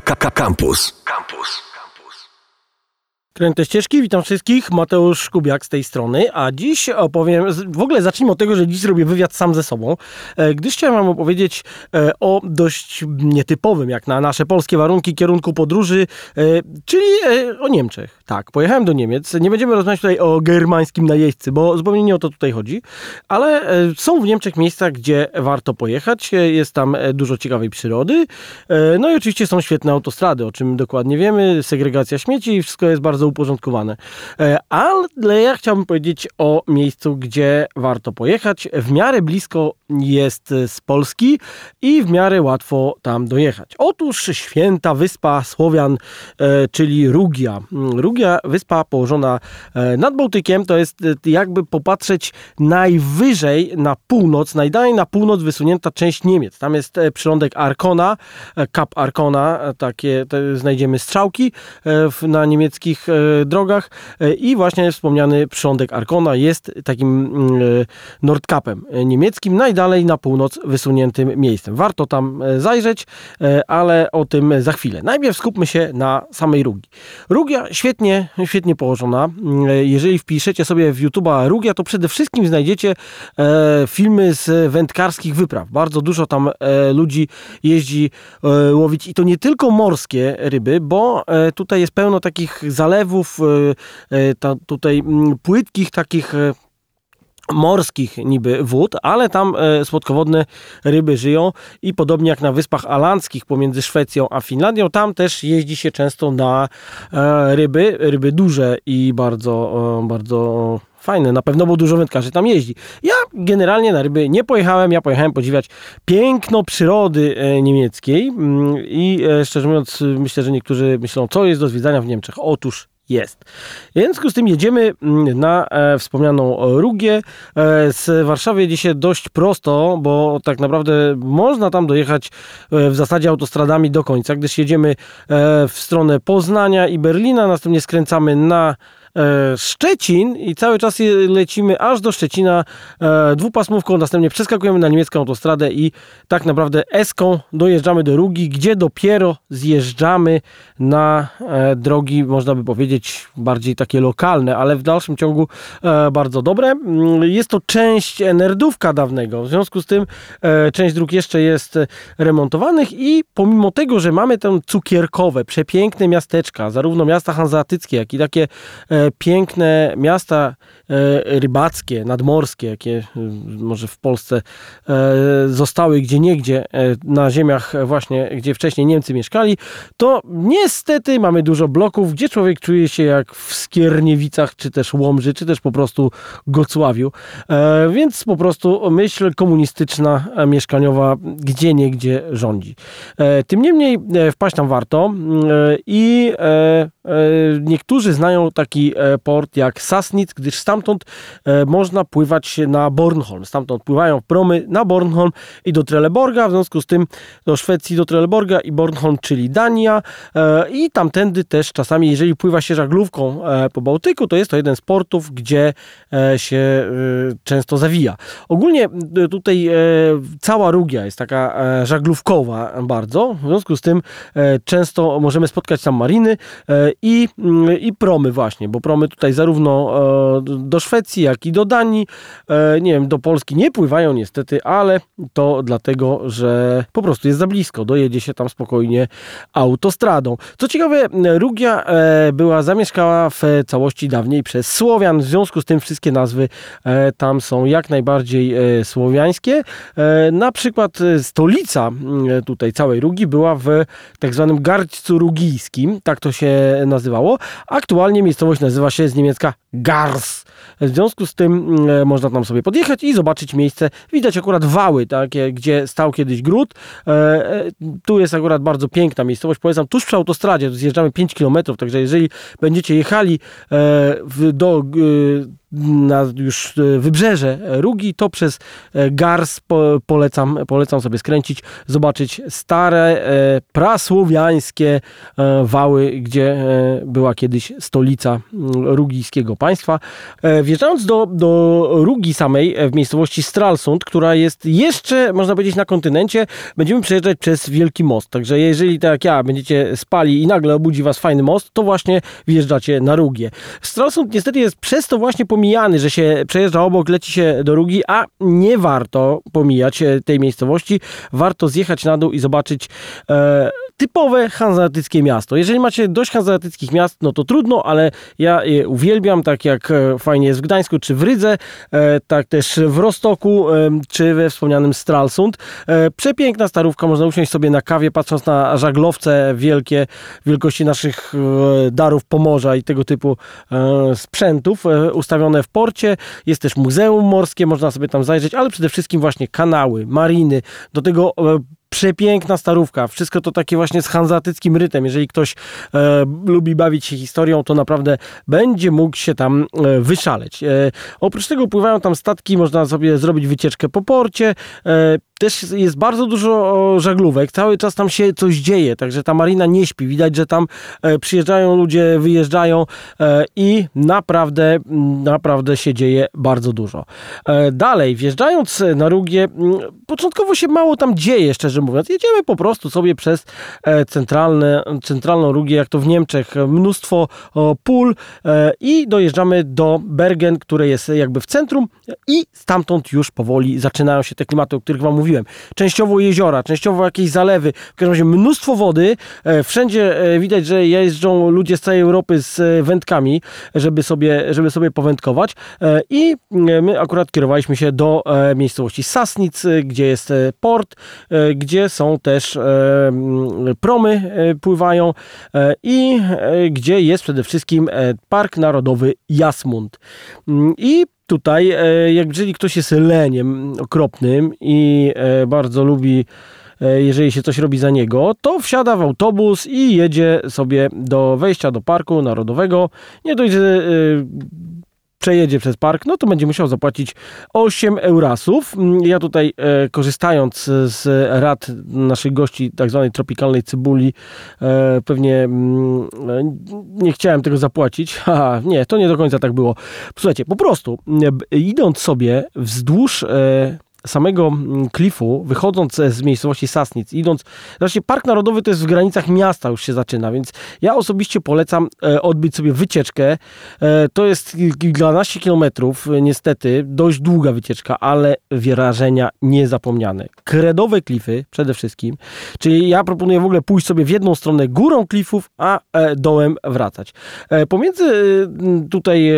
Campus. Campus. Kręte ścieżki, witam wszystkich, Mateusz Kubiak z tej strony, a dziś opowiem, w ogóle zacznijmy od tego, że dziś zrobię wywiad sam ze sobą, e, gdyż chciałem wam opowiedzieć e, o dość nietypowym, jak na nasze polskie warunki, kierunku podróży, e, czyli o Niemczech. Tak, pojechałem do Niemiec, nie będziemy rozmawiać tutaj o germańskim najeźdźcy, bo zupełnie nie o to tutaj chodzi, ale są w Niemczech miejsca, gdzie warto pojechać, jest tam dużo ciekawej przyrody, no i oczywiście są świetne autostrady, o czym dokładnie wiemy, segregacja śmieci, wszystko jest bardzo uporządkowane. E, ale ja chciałbym powiedzieć o miejscu, gdzie warto pojechać. W miarę blisko jest z Polski i w miarę łatwo tam dojechać. Otóż święta wyspa Słowian, e, czyli Rugia. Rugia, wyspa położona e, nad Bałtykiem, to jest jakby popatrzeć najwyżej na północ, najdalej na północ wysunięta część Niemiec. Tam jest przylądek Arkona, Kap Arkona, takie znajdziemy strzałki na niemieckich drogach e, i właśnie wspomniany przyrządek Arkona jest takim mm, e, Nordkapem niemieckim, najdalej na północ wysuniętym miejscem. Warto tam zajrzeć, ale o tym za chwilę. Najpierw skupmy się na samej Rugi. Rugia świetnie, świetnie położona. Jeżeli wpiszecie sobie w YouTube'a Rugia, to przede wszystkim znajdziecie filmy z wędkarskich wypraw. Bardzo dużo tam ludzi jeździ łowić i to nie tylko morskie ryby, bo tutaj jest pełno takich zalewów, zalewów, e, e, tutaj mm, płytkich takich e, morskich niby wód, ale tam słodkowodne ryby żyją i podobnie jak na Wyspach Alandzkich pomiędzy Szwecją a Finlandią, tam też jeździ się często na ryby, ryby duże i bardzo, bardzo fajne, na pewno, bo dużo wędkarzy tam jeździ. Ja generalnie na ryby nie pojechałem, ja pojechałem podziwiać piękno przyrody niemieckiej mm, i szczerze mówiąc myślę, że niektórzy myślą, co jest do zwiedzania w Niemczech. Otóż jest. W związku z tym jedziemy mm, na e, wspomnianą Rugię. E, z Warszawy jedzie się dość prosto, bo tak naprawdę można tam dojechać e, w zasadzie autostradami do końca, gdyż jedziemy e, w stronę Poznania i Berlina, następnie skręcamy na Szczecin i cały czas lecimy aż do Szczecina e, dwupasmówką, następnie przeskakujemy na niemiecką autostradę i tak naprawdę Eską dojeżdżamy do Rugi, gdzie dopiero zjeżdżamy na e, drogi, można by powiedzieć, bardziej takie lokalne, ale w dalszym ciągu bardzo dobre. Mm, jest to część nerdówka dawnego, w związku z tym część dróg jeszcze jest remontowanych i pomimo tego, że mamy tam cukierkowe, przepiękne miasteczka, zarówno miasta hanzeatyckie, jak i takie piękne miasta e, rybackie, nadmorskie, jakie e, może w Polsce e, zostały gdzie niegdzie na ziemiach właśnie, gdzie wcześniej Niemcy mieszkali, to niestety mamy dużo bloków, gdzie człowiek czuje się jak w Skierniewicach, czy też Łomży, czy też po prostu Gocławiu. Więc po prostu myśl komunistyczna, mieszkaniowa gdzie niegdzie rządzi. Tym niemniej wpaść tam warto i niektórzy znają taki port jak Sassnitz, gdyż stamtąd e, można pływać na Bornholm. Stamtąd pływają promy na Bornholm i do Trelleborga, w związku z tym do Szwecji, do Trelleborga i Bornholm, czyli Dania e, i tamtędy też czasami, jeżeli pływa się żaglówką po Bałtyku, to jest to jeden z portów, gdzie się często zawija. Ogólnie tutaj cała Rugia jest taka żaglówkowa bardzo, w związku z tym często możemy spotkać tam mariny i, mm, i promy właśnie, bo bo promy tutaj zarówno e, do Szwecji, jak i do Danii, e, nie wiem, do Polski nie pływają niestety, ale to dlatego, że po prostu jest za blisko, dojedzie się tam spokojnie autostradą. Co ciekawe, Rugia e, była zamieszkała w całości dawniej przez Słowian, w związku z tym wszystkie nazwy tam są jak najbardziej słowiańskie. Na przykład stolica tutaj całej Rugi była w tak zwanym Garćcu Rugijskim, tak to się nazywało. Aktualnie miejscowość nazywa się z niemiecka Gars. W związku z tym mm, e, można tam sobie podjechać i zobaczyć miejsce. Widać akurat wały, takie, gdzie stał kiedyś gród. E, e, tu jest akurat bardzo piękna miejscowość. Polecam tuż przy autostradzie, zjeżdżamy 5 km, także jeżeli będziecie jechali do na już wybrzeże Rugi, to przez Gars polecam, polecam sobie skręcić, zobaczyć stare, prasłowiańskie wały, gdzie była kiedyś stolica mm, rugijskiego państwa. Wjeżdżając do, do Rugi samej w miejscowości Stralsund, która jest jeszcze, można powiedzieć, na kontynencie, będziemy przejeżdżać przez Wielki Most. Także jeżeli tak jak ja będziecie spali i nagle obudzi was fajny most, to właśnie wjeżdżacie na Rugię. Stralsund niestety jest przez to właśnie pomijany, że się przejeżdża obok, leci się do Rugi, a nie warto pomijać tej miejscowości. Warto zjechać na dół i zobaczyć e, typowe hanzeatyckie miasto. Jeżeli macie dość hanzeatyckich miast, no to trudno, ale ja je uwielbiam, tak jak e, fajnie jest w Gdańsku czy w Rydze, e, tak też w Rostoku e, czy we wspomnianym Stralsund. Przepiękna starówka, można usiąść sobie na kawie, patrząc na żaglowce wielkie, wielkości naszych darów Pomorza i tego typu sprzętów ustawione w porcie. Jest też muzeum morskie, można sobie tam zajrzeć, ale przede wszystkim właśnie kanały, mariny, do tego przepiękna starówka. Wszystko to takie właśnie z hanzatyckim rytem. Jeżeli ktoś e, lubi bawić się historią, to naprawdę będzie mógł się tam e, wyszaleć. E, oprócz tego pływają tam statki, można sobie zrobić wycieczkę po porcie. E, też jest bardzo dużo żaglówek, cały czas tam się coś dzieje, także ta marina nie śpi. Widać, że tam e, przyjeżdżają ludzie, wyjeżdżają e, i naprawdę, naprawdę się dzieje bardzo dużo. Dalej, wjeżdżając na Rugię, początkowo się mało tam dzieje, szczerze mówiąc. Jedziemy po prostu sobie przez centralne, centralną Rugię, jak to w Niemczech, mnóstwo pól i dojeżdżamy do Bergen, które jest jakby w centrum i stamtąd już powoli zaczynają się te klimaty, o których wam mówiłem. Częściowo jeziora, częściowo jakieś zalewy, w każdym razie mnóstwo wody. E, wszędzie e, widać, że jeżdżą ludzie z całej Europy z e, wędkami, żeby sobie, żeby sobie powędkować. I my akurat kierowaliśmy się do miejscowości Sasnic, gdzie jest port, gdzie są też promy pływają i gdzie jest przede wszystkim Park Narodowy Jasmund. I tutaj, e, jak jeżeli ktoś jest leniem okropnym i e, bardzo lubi e, jeżeli się coś robi za niego, to wsiada w autobus i jedzie sobie do wejścia do Parku Narodowego. Nie dojdzie przejedzie przez park, no to będzie musiał zapłacić 8 eurasów. Ja tutaj e, korzystając z rad naszych gości tak zwanej tropikalnej cybuli e, pewnie mm, nie chciałem tego zapłacić. Haha, nie, to nie do końca tak było. Słuchajcie, po prostu idąc sobie wzdłuż e, samego mm, klifu, wychodząc z miejscowości Sasnic, idąc, znaczy Park Narodowy to jest w granicach miasta już się zaczyna, więc ja osobiście polecam e, odbyć sobie wycieczkę. E, to jest kilkanaście kilometrów, e, niestety, dość długa wycieczka, ale wrażenia niezapomniane. Kredowe klify przede wszystkim, czyli ja proponuję w ogóle pójść sobie w jedną stronę górą klifów, a dołem wracać. Pomiędzy tutaj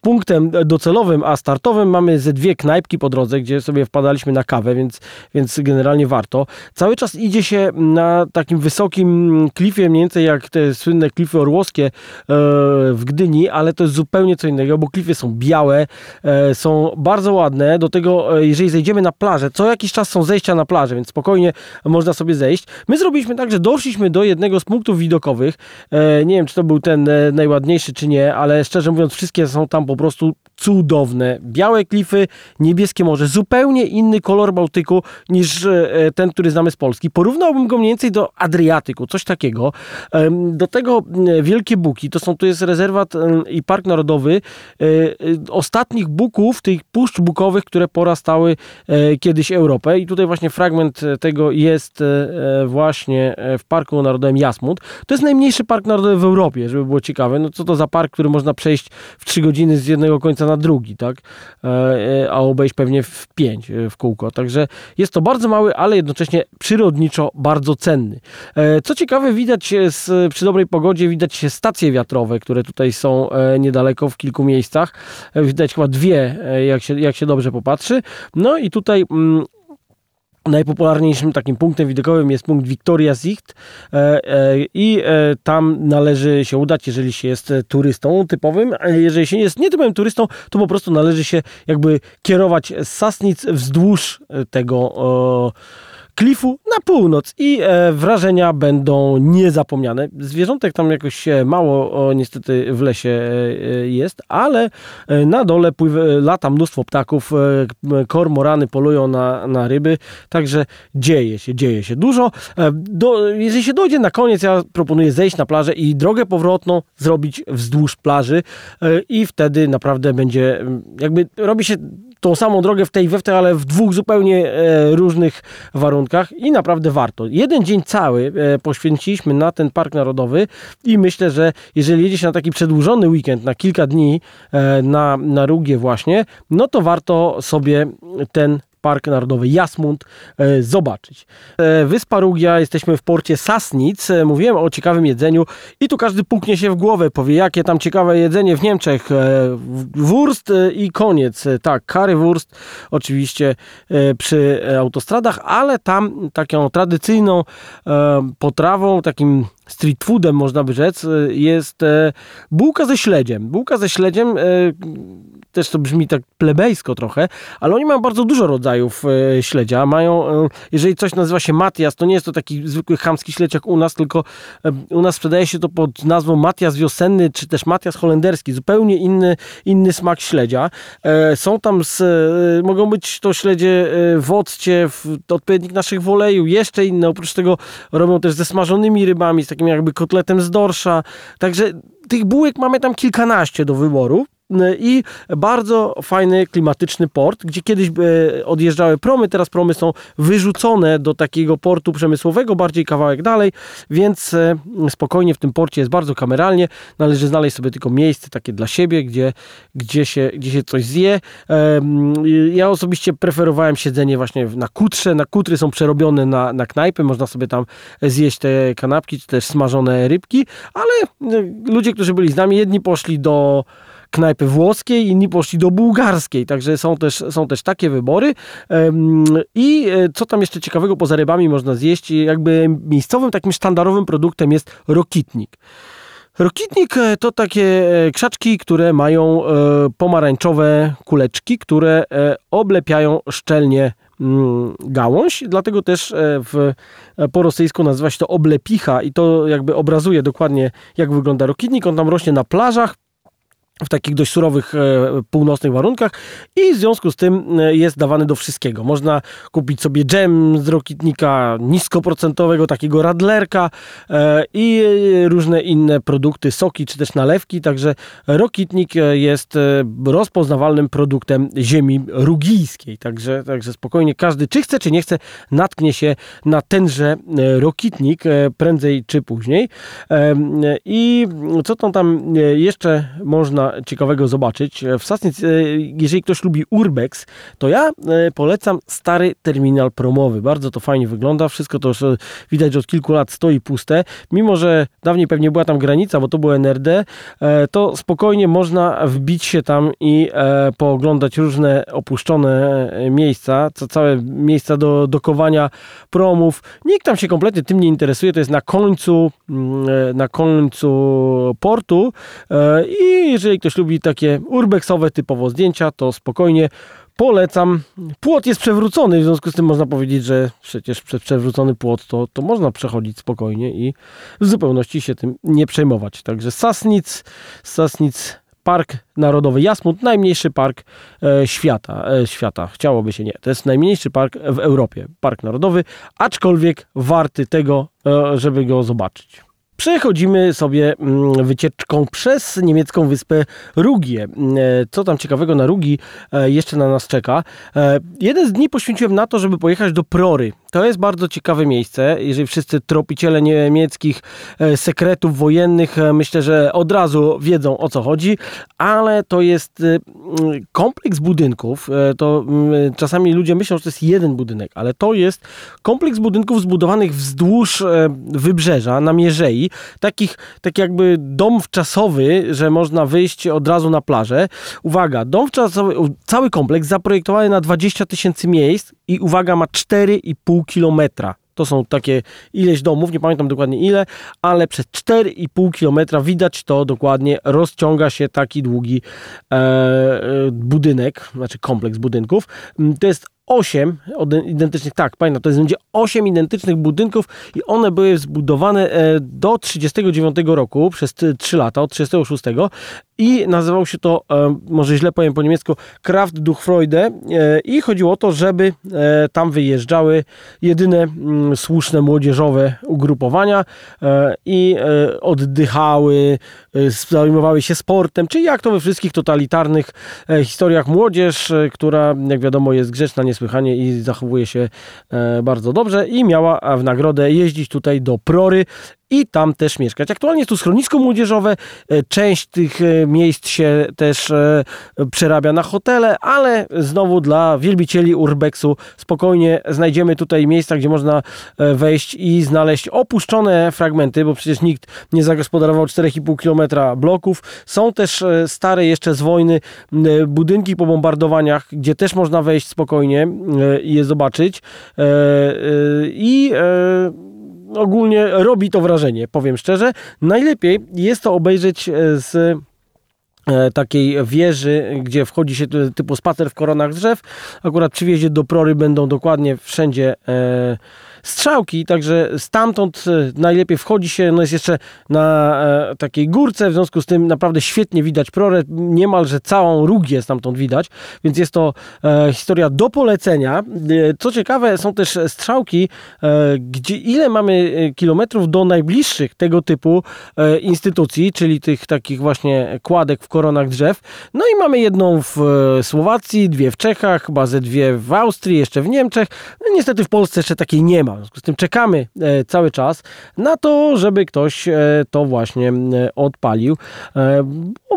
punktem docelowym, a startowym mamy ze dwie knajpki po drodze, gdzie sobie wpadaliśmy na kawę, więc, więc generalnie warto. Cały czas idzie się na takim wysokim klifie, mniej więcej jak te słynne klify orłowskie e, w Gdyni, ale to jest zupełnie co innego, bo klify są białe, e, są bardzo ładne. Do tego, e, jeżeli zejdziemy na plażę, co jakiś czas są zejścia na plażę, więc spokojnie można sobie zejść. My zrobiliśmy tak, że doszliśmy do jednego z punktów widokowych. Nie wiem, czy to był ten najładniejszy, czy nie, ale szczerze mówiąc, wszystkie są tam po prostu cudowne. Białe klify, niebieskie morze, zupełnie inny kolor Bałtyku niż e, ten, który znamy z Polski. Porównałbym go mniej więcej do Adriatyku, coś takiego. Do tego Wielkie Buki, to są, tu jest rezerwat i park narodowy e, e, ostatnich buków, tych puszcz bukowych, które porastały kiedyś Europę i tutaj właśnie fragment tego jest właśnie w Parku Narodowym Jasmund. To jest najmniejszy park narodowy w Europie, żeby było ciekawe. No co to za park, który można przejść w 3 godziny z jednego końca na drugi, tak? E, e, a obejść pewnie w pięć e, w kółko. Także jest to bardzo mały, ale jednocześnie przyrodniczo bardzo cenny. Co ciekawe, widać z, przy dobrej pogodzie, widać stacje wiatrowe, które tutaj są niedaleko w kilku miejscach. Widać chyba dwie, jak się, jak się dobrze popatrzy. No i tutaj mm, Najpopularniejszym takim punktem widokowym jest punkt Victoria Sicht e, e, i e, tam należy się udać, jeżeli się jest turystą typowym. Jeżeli się jest nietypowym turystą, to po prostu należy się jakby kierować z Sasnic wzdłuż tego klifu na północ i e, wrażenia będą niezapomniane. Zwierzątek tam jakoś mało o, niestety w lesie e, jest, ale e, na dole pływa, lata mnóstwo ptaków, e, kormorany polują na, na ryby, także dzieje się, dzieje się dużo. E, do, jeżeli się dojdzie na koniec, ja proponuję zejść na plażę i drogę powrotną zrobić wzdłuż plaży e, i wtedy naprawdę będzie, jakby robi się tą samą drogę w tej we ale w dwóch zupełnie e, różnych warunkach i naprawdę warto. Jeden dzień cały e, poświęciliśmy na ten park narodowy i myślę, że jeżeli jedzie się na taki przedłużony weekend, na kilka dni e, na, na Rugie właśnie, no to warto sobie ten Park Narodowy Jasmund e, zobaczyć. E, Wyspa Rugia, jesteśmy w porcie Sasnic. E, mówiłem o ciekawym jedzeniu i tu każdy puknie się w głowę, powie jakie tam ciekawe jedzenie w Niemczech. Wurst i koniec. Tak, currywurst oczywiście przy autostradach, ale tam taką tradycyjną potrawą, takim street foodem można by rzec, jest bułka ze śledziem. Bułka ze śledziem też to brzmi tak plebejsko trochę, ale oni mają bardzo dużo rodzajów e, śledzia. Mają, e, jeżeli coś nazywa się Matias, to nie jest to taki zwykły chamski śledź jak u nas, tylko e, u nas sprzedaje się to pod nazwą Matias wiosenny, czy też Matias holenderski. Zupełnie inny, inny smak śledzia. Są tam, z, mogą być to śledzie w occie, w odpowiednik naszych woleju, jeszcze inne. Oprócz tego robią też ze smażonymi rybami, z takim jakby kotletem z dorsza. Także tych bułek mamy tam kilkanaście do wyboru i bardzo fajny, klimatyczny port, gdzie kiedyś e, odjeżdżały promy, teraz promy są wyrzucone do takiego portu przemysłowego, bardziej kawałek dalej, więc e, spokojnie w tym porcie jest bardzo kameralnie, należy znaleźć sobie tylko miejsce takie dla siebie, gdzie, gdzie, się, gdzie się coś zje. Ja osobiście preferowałem siedzenie właśnie na kutrze, na kutry są przerobione na, na knajpy, można sobie tam zjeść te kanapki, czy też smażone rybki, ale ludzie, którzy byli z nami, jedni poszli do knajpy włoskiej, inni poszli do bułgarskiej, także są też, są też takie wybory. I e, co tam jeszcze ciekawego poza rybami można zjeść? Jakby miejscowym takim sztandarowym produktem jest rokitnik. Rokitnik e, to takie e, krzaczki, które mają pomarańczowe kuleczki, które oblepiają szczelnie mm, gałąź, dlatego też w, po rosyjsku nazywa się to oblepicha i to jakby obrazuje dokładnie jak wygląda rokitnik. On tam rośnie na plażach, w takich dość surowych e, północnych warunkach i w związku z tym e, jest dawany do wszystkiego. Można kupić sobie dżem z rokitnika niskoprocentowego, takiego radlerka e, i różne inne produkty, soki czy też nalewki, także rokitnik jest rozpoznawalnym produktem ziemi rugijskiej, także, także spokojnie każdy, czy chce, czy nie chce, natknie się na tenże rokitnik prędzej czy później. I co to tam jeszcze można ciekawego zobaczyć. W Sassnic, e, jeżeli ktoś lubi Urbex, to ja e, polecam stary terminal promowy. Bardzo to fajnie wygląda. Wszystko to już e, widać, że od kilku lat stoi puste. Mimo, że dawniej pewnie była tam granica, bo to było NRD, to spokojnie można wbić się tam i pooglądać różne opuszczone miejsca, całe miejsca do dokowania promów. Nikt tam się kompletnie tym nie interesuje. To jest na końcu, mm, na końcu portu i jeżeli jeżeli ktoś lubi takie urbexowe typowo zdjęcia, to spokojnie polecam. Płot jest przewrócony, w związku z tym można powiedzieć, że przecież przez przewrócony płot to, to można przechodzić spokojnie i w zupełności się tym nie przejmować. Także Sasnic, Sasnic Park Narodowy Jasmut, najmniejszy park e, świata, e, świata. Chciałoby się nie. To jest najmniejszy park w Europie. Park Narodowy, aczkolwiek warty tego, e, żeby go zobaczyć. Przechodzimy sobie mm, wycieczką przez niemiecką wyspę Rugię. Mm, e, co tam ciekawego na Rugi e, jeszcze na nas czeka? E, jeden z dni poświęciłem na to, żeby pojechać do Prory. To jest bardzo ciekawe miejsce. Jeżeli wszyscy tropiciele niemieckich sekretów wojennych, myślę, że od razu wiedzą o co chodzi, ale to jest kompleks budynków. To mm, czasami ludzie myślą, że to jest jeden budynek, ale to jest kompleks budynków zbudowanych wzdłuż wybrzeża na Mierzei takich, tak jakby dom wczasowy, że można wyjść od razu na plażę. Uwaga, dom wczasowy, cały kompleks zaprojektowany na 20 tysięcy miejsc i uwaga, ma 4,5 kilometra. To są takie ileś domów, nie pamiętam dokładnie ile, ale przez 4,5 kilometra widać to dokładnie, rozciąga się taki długi e, e budynek, znaczy kompleks budynków. To jest osiem identycznych, tak, pamiętam, to jest będzie osiem identycznych budynków i one były zbudowane e, do 39 roku, przez 3 lata, od 36 i nazywał się to, e, może źle powiem po niemiecku, Kraft durch Freude e, i chodziło o to, żeby tam wyjeżdżały jedyne mm, słuszne młodzieżowe ugrupowania i oddychały, zajmowały się sportem, czyli jak to we wszystkich totalitarnych historiach młodzież, która jak wiadomo jest grzeczna, nie niesłychanie i zachowuje się e, bardzo dobrze i miała w nagrodę jeździć tutaj do Prory i tam też mieszkać. Aktualnie jest tu schronisko młodzieżowe, e, część tych e, miejsc się też przerabia na hotele, ale znowu dla wielbicieli urbexu spokojnie znajdziemy tutaj miejsca, gdzie można wejść i znaleźć opuszczone fragmenty, bo przecież nikt nie zagospodarował 4,5 km bloków. Są też stare jeszcze z wojny budynki po bombardowaniach, gdzie też można wejść spokojnie E, i je zobaczyć. E, e, I ogólnie robi to wrażenie, powiem szczerze. Najlepiej jest to obejrzeć z takiej wieży, gdzie wchodzi się typu spacer w koronach drzew. Akurat przy wjeździe do Prory będą dokładnie wszędzie strzałki, także stamtąd e, najlepiej wchodzi się, no jest jeszcze na e, takiej górce, w związku z tym naprawdę świetnie widać prorę, niemalże całą Rugię stamtąd widać, więc jest to e, historia do polecenia. Co ciekawe, są też strzałki, gdzie ile mamy kilometrów do najbliższych tego typu instytucji, czyli tych takich właśnie kładek w koronach drzew. No i mamy jedną w Słowacji, dwie w Czechach, chyba ze dwie w Austrii, jeszcze w Niemczech. No, niestety w Polsce jeszcze takiej nie ma. W związku z tym czekamy e, cały czas na to, żeby ktoś e, to właśnie e, odpalił,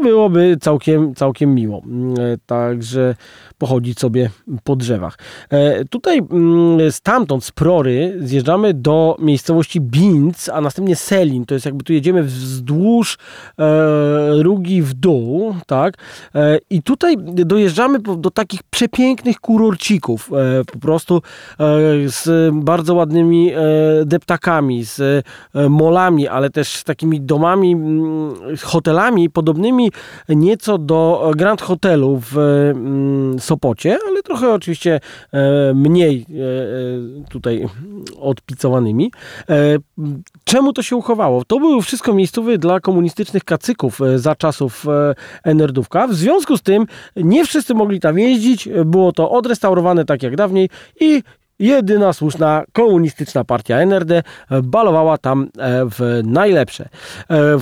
byłoby całkiem, całkiem miło. Także pochodzić sobie po drzewach. Tutaj mm, stamtąd, z Prory, zjeżdżamy do miejscowości Binz, a następnie Selin. To jest jakby tu jedziemy wzdłuż Rugi w dół, tak? I tutaj dojeżdżamy do takich przepięknych kurorcików, po prostu z bardzo ładnymi ładnymi e, deptakami, z e, molami, ale też takimi domami, hotelami podobnymi nieco do Grand Hotelu w Sopocie, ale trochę oczywiście e, mniej tutaj odpicowanymi. Czemu to się uchowało? To były wszystko miejscowe dla komunistycznych kacyków za czasów Enerdówka. W związku z tym nie wszyscy mogli tam jeździć, było to odrestaurowane tak jak dawniej i jedyna słuszna komunistyczna partia NRD balowała tam e, w najlepsze. E,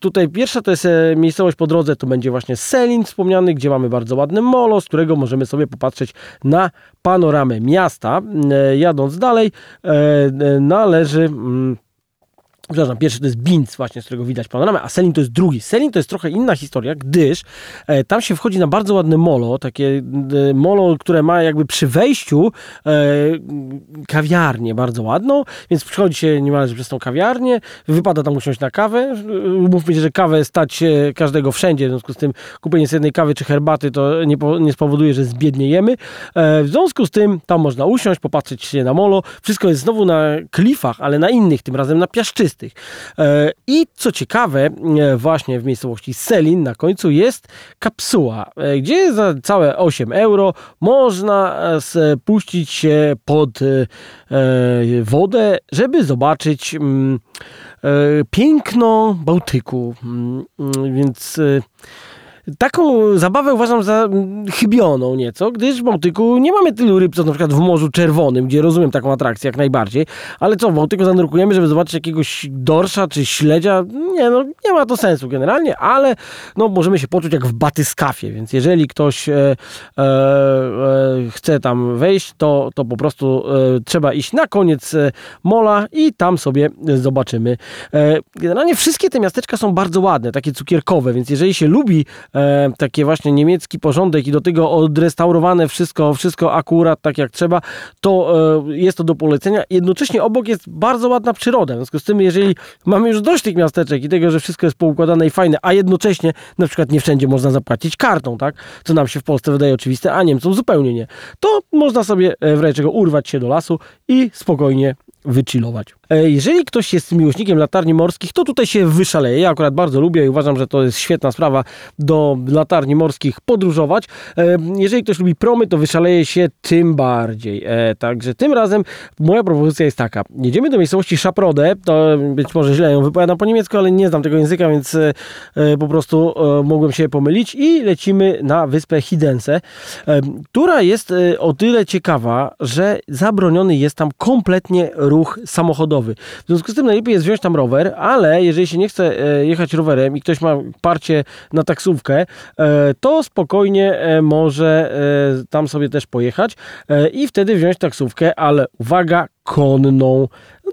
tutaj pierwsza to jest e, miejscowość po drodze, to będzie właśnie Selin wspomniany, gdzie mamy bardzo ładny molo, z którego możemy sobie popatrzeć na panoramę miasta. Jadąc dalej należy mm, przepraszam, pierwszy to jest Binz właśnie, z którego widać panoramę, a Selin to jest drugi. Selin to jest trochę inna historia, gdyż e, tam się wchodzi na bardzo ładne molo, takie e, molo, które ma jakby przy wejściu e, kawiarnię bardzo ładną, więc przychodzi się niemalże przez tą kawiarnię, wypada tam usiąść na kawę. Mówmy się, że kawę stać każdego wszędzie, w związku z tym kupienie sobie jednej kawy czy herbaty to nie, po, nie spowoduje, że zbiedniejemy. E, w związku z tym tam można usiąść, popatrzeć się na molo. Wszystko jest znowu na klifach, ale na innych, tym razem na piaszczystych E, I co ciekawe, e, właśnie w miejscowości Selin na końcu jest kapsuła, e, gdzie za całe 8 euro można spuścić się pod wodę, żeby zobaczyć mm, piękno Bałtyku. Mm, więc Taką zabawę uważam za chybioną nieco, gdyż w Bałtyku nie mamy tylu ryb, co na przykład w Morzu Czerwonym, gdzie rozumiem taką atrakcję jak najbardziej, ale co, w Bałtyku zanurkujemy, żeby zobaczyć jakiegoś dorsza czy śledzia? Nie, no nie ma to sensu generalnie, ale no możemy się poczuć jak w batyskafie, więc jeżeli ktoś e, e, e, chce tam wejść, to, to po prostu e, trzeba iść na koniec e, mola i tam sobie zobaczymy. E, generalnie wszystkie te miasteczka są bardzo ładne, takie cukierkowe, więc jeżeli się lubi e, takie właśnie niemiecki porządek i do tego odrestaurowane wszystko, wszystko akurat tak jak trzeba, to e, jest to do polecenia. Jednocześnie obok jest bardzo ładna przyroda. W związku z tym, jeżeli mamy już dość tych miasteczek i tego, że wszystko jest poukładane i fajne, a jednocześnie na przykład nie wszędzie można zapłacić kartą, tak? Co nam się w Polsce wydaje oczywiste, a Niemcom zupełnie nie. To można sobie e, w razie czego urwać się do lasu i spokojnie wychillować. Jeżeli ktoś jest miłośnikiem latarni morskich, to tutaj się wyszaleje. Ja akurat bardzo lubię i uważam, że to jest świetna sprawa do latarni morskich podróżować. Jeżeli ktoś lubi promy, to wyszaleje się tym bardziej. Także tym razem moja propozycja jest taka. Jedziemy do miejscowości Szaprode, to być może źle ją wypowiadam po niemiecku, ale nie znam tego języka, więc po prostu mogłem się pomylić i lecimy na wyspę Hidense, która jest o tyle ciekawa, że zabroniony jest tam kompletnie ruch samochodowy. W związku z tym najlepiej jest wziąć tam rower, ale jeżeli się nie chce e, jechać rowerem i ktoś ma parcie na taksówkę, e, to spokojnie e, może tam sobie też pojechać i wtedy wziąć taksówkę, ale uwaga, konną.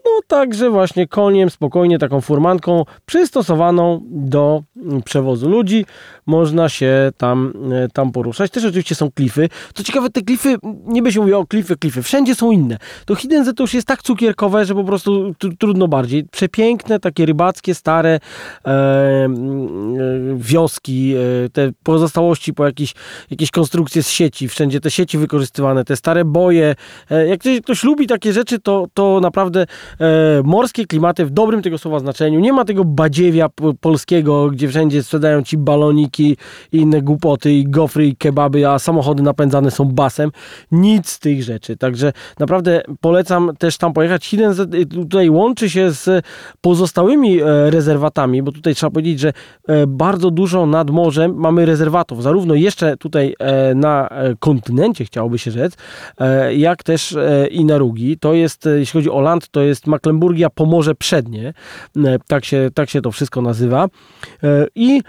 No także właśnie koniem, spokojnie taką furmanką przystosowaną do przewozu ludzi można się tam, e, tam poruszać. Też oczywiście są klify. Co ciekawe, te klify, nie by się mówiło o klify, klify, wszędzie są inne. To Hidden to już jest tak cukierkowe, że po prostu trudno bardziej. Przepiękne, takie rybackie, stare e, e, wioski, e, te pozostałości po jakieś, jakieś konstrukcje z sieci, wszędzie te sieci wykorzystywane, te stare boje. E, jak ktoś, ktoś lubi takie rzeczy, to, to naprawdę morskie klimaty w dobrym tego słowa znaczeniu. Nie ma tego badziewia polskiego, gdzie wszędzie sprzedają ci baloniki i inne głupoty i gofry i kebaby, a samochody napędzane są basem. Nic z tych rzeczy. Także naprawdę polecam też tam pojechać. Hidden tutaj łączy się z pozostałymi e, rezerwatami, bo tutaj trzeba powiedzieć, że e, bardzo dużo nad morzem mamy rezerwatów, zarówno jeszcze tutaj e, na kontynencie chciałoby się rzec, jak też i na Rugi. To jest, jeśli chodzi o land, to jest Mecklenburgia Pomorze Przednie. E, tak się, tak się to wszystko nazywa. E, I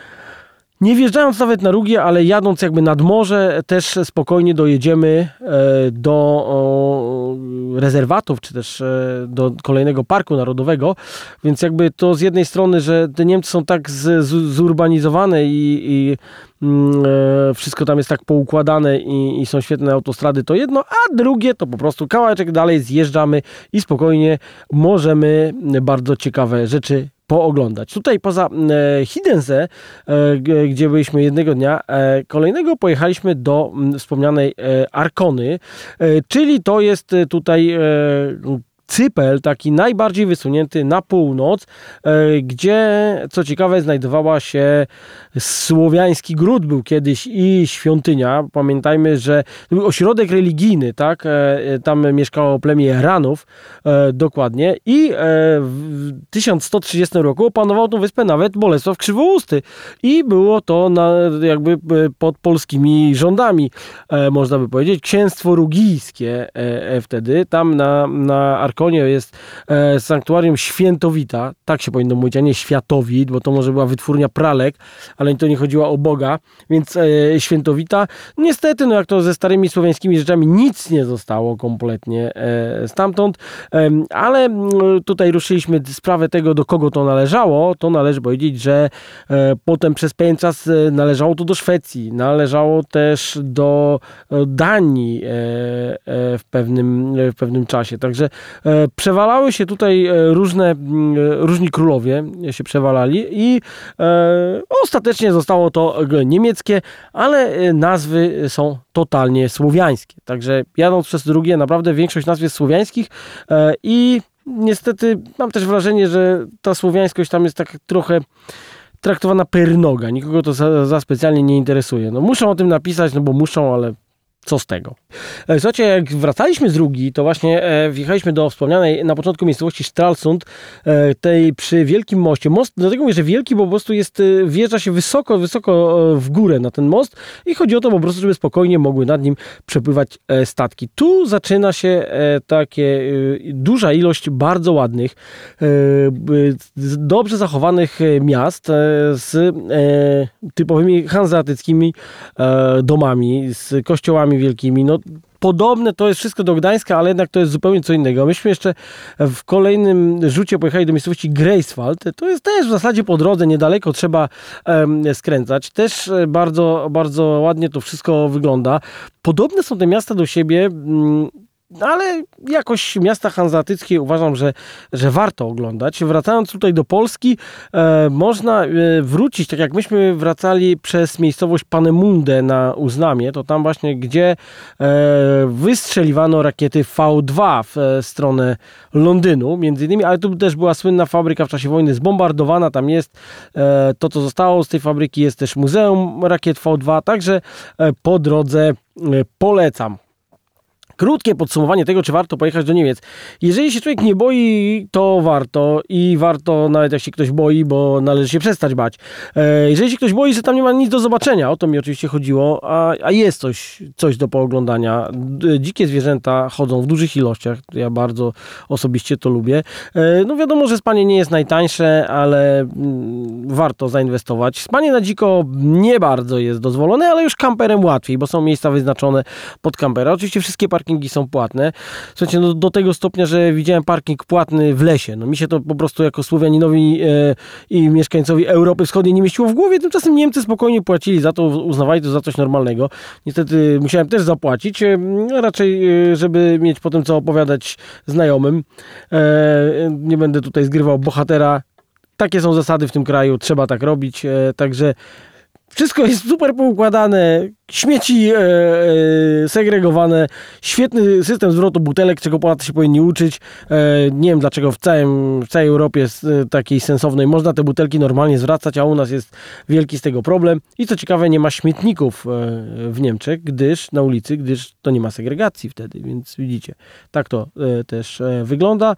nie wjeżdżając nawet na Rugię, ale jadąc jakby nad morze, też spokojnie dojedziemy e, do rezerwatów, czy też do kolejnego parku narodowego. Więc jakby to z jednej strony, że te Niemcy są tak z, z, zurbanizowane i, i Mm, e, wszystko tam jest tak poukładane i, i, są świetne autostrady, to jedno, a drugie to po prostu kawałeczek dalej zjeżdżamy i spokojnie możemy bardzo ciekawe rzeczy pooglądać. Tutaj poza e, Hidense, e, gdzie byliśmy jednego dnia, e, kolejnego pojechaliśmy do m, wspomnianej e, Arkony, e, czyli to jest tutaj Cypel, taki najbardziej wysunięty na północ, e, gdzie, co ciekawe, znajdowała się słowiański gród, był kiedyś i świątynia. Pamiętajmy, że to był ośrodek religijny, tak? E, tam mieszkało plemię Ranów, e, dokładnie. I w 1130 roku opanował tą wyspę nawet Bolesław Krzywousty. I było to na, jakby pod polskimi rządami, można by powiedzieć. Księstwo rugijskie wtedy, tam na, na Ark Konie jest e, sanktuarium Świętowita, tak się powinno mówić, a nie Światowit, bo to może była wytwórnia pralek, ale to nie chodziło o Boga, więc e, Świętowita. Niestety, no jak to ze starymi słowiańskimi rzeczami, nic nie zostało kompletnie e, stamtąd, e, ale tutaj ruszyliśmy sprawę tego, do kogo to należało. To należy powiedzieć, że e, potem przez pewien czas e, należało to do Szwecji, należało też do Danii w pewnym, w pewnym czasie. Także E, przewalały się tutaj e, różne, mm, e, różni królowie się przewalali i ostatecznie zostało to niemieckie, ale nazwy są totalnie słowiańskie. Także jadąc przez drugie, naprawdę większość nazw jest słowiańskich i niestety mam też wrażenie, że ta słowiańskość tam jest tak trochę traktowana per noga. Nikogo to za, za, specjalnie nie interesuje. No muszą o tym napisać, no bo muszą, ale co z tego? E, słuchajcie, jak wracaliśmy z Rugi, to właśnie e, wjechaliśmy do wspomnianej na początku miejscowości Stralsund, e, tej przy Wielkim Moście. Most, dlatego mówię, że wielki, bo po prostu jest, wjeżdża się wysoko, wysoko w górę na ten most i chodzi o to po prostu, żeby spokojnie mogły nad nim przepływać statki. Tu zaczyna się takie duża ilość bardzo ładnych, dobrze zachowanych miast z typowymi hanzeatyckimi domami, z kościołami wielkimi. No, podobne to jest wszystko do Gdańska, ale jednak to jest zupełnie co innego. Myśmy jeszcze w kolejnym rzucie pojechali do miejscowości Greifswald. To jest też w zasadzie po drodze, niedaleko trzeba um, skręcać. Też e, bardzo, bardzo ładnie to wszystko wygląda. Podobne są te miasta do siebie. Um, ale jakoś miasta hanzatyckie uważam, że, że warto oglądać. Wracając tutaj do Polski, e, można e, wrócić, tak jak myśmy wracali przez miejscowość Panemunde na Uznamie, to tam właśnie, gdzie e, wystrzeliwano rakiety V2 w e, stronę Londynu, między innymi, ale tu też była słynna fabryka w czasie wojny zbombardowana, tam jest e, to, co zostało z tej fabryki, jest też Muzeum Rakiet V2, także e, po drodze polecam krótkie podsumowanie tego, czy warto pojechać do Niemiec. Jeżeli się człowiek nie boi, to warto i warto, nawet jak się ktoś boi, bo należy się przestać bać. E, jeżeli się ktoś boi, że tam nie ma nic do zobaczenia, o to mi oczywiście chodziło, a, a jest coś, coś do pooglądania. Dzikie zwierzęta chodzą w dużych ilościach, ja bardzo osobiście to lubię. E, no wiadomo, że spanie nie jest najtańsze, ale mm, warto zainwestować. Spanie na dziko nie bardzo jest dozwolone, ale już kamperem łatwiej, bo są miejsca wyznaczone pod kampera. Oczywiście wszystkie parki parkingi są płatne. Słuchajcie, no do tego stopnia, że widziałem parking płatny w lesie. No mi się to po prostu jako Słowianinowi e, i mieszkańcowi Europy Wschodniej nie mieściło w głowie. Tymczasem Niemcy spokojnie płacili za to, uznawali to za coś normalnego. Niestety musiałem też zapłacić, e, raczej e, żeby mieć potem co opowiadać znajomym. E, nie będę tutaj zgrywał bohatera. Takie są zasady w tym kraju, trzeba tak robić, e, także wszystko jest super poukładane, śmieci e, e, segregowane, świetny system zwrotu butelek, czego Polacy się powinni uczyć. E, nie wiem dlaczego w, całym, w całej Europie jest e, takiej sensownej można te butelki normalnie zwracać, a u nas jest wielki z tego problem. I co ciekawe, nie ma śmietników e, w Niemczech, gdyż na ulicy, gdyż to nie ma segregacji wtedy, więc widzicie, tak to e, też wygląda.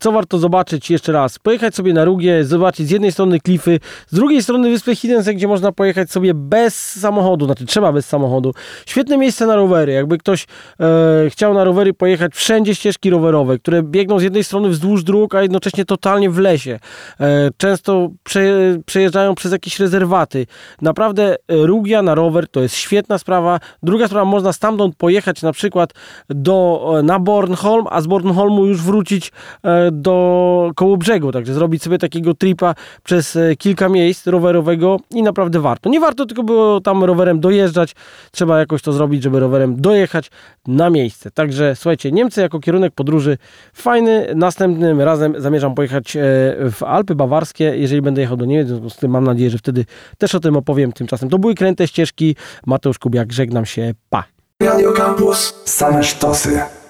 co warto zobaczyć jeszcze raz? Pojechać sobie na Rugie, zobaczyć z jednej strony klify, z drugiej strony wyspę Hidense, gdzie można pojechać sobie bez samochodu, znaczy trzeba bez samochodu. Świetne miejsce na rowery. Jakby ktoś e, chciał na rowery pojechać, wszędzie ścieżki rowerowe, które biegną z jednej strony wzdłuż dróg, a jednocześnie totalnie w lesie. E, często prze, przejeżdżają przez jakieś rezerwaty. Naprawdę e, Rugia na rower to jest świetna sprawa. Druga sprawa, można stamtąd pojechać na przykład do, e, na Bornholm, a z Bornholmu już wrócić e, do koło brzegu, także zrobić sobie takiego tripa przez kilka miejsc rowerowego i naprawdę warto. Nie warto tylko było tam rowerem dojeżdżać, trzeba jakoś to zrobić, żeby rowerem dojechać na miejsce. Także słuchajcie, Niemcy jako kierunek podróży fajny. Następnym razem zamierzam pojechać e, w Alpy Bawarskie, jeżeli będę jechał do Niemiec, w związku z tym mam nadzieję, że wtedy też o tym opowiem. Tymczasem to były kręte ścieżki. Mateusz Kubiak, żegnam się, pa. Radio Campus, same sztosy.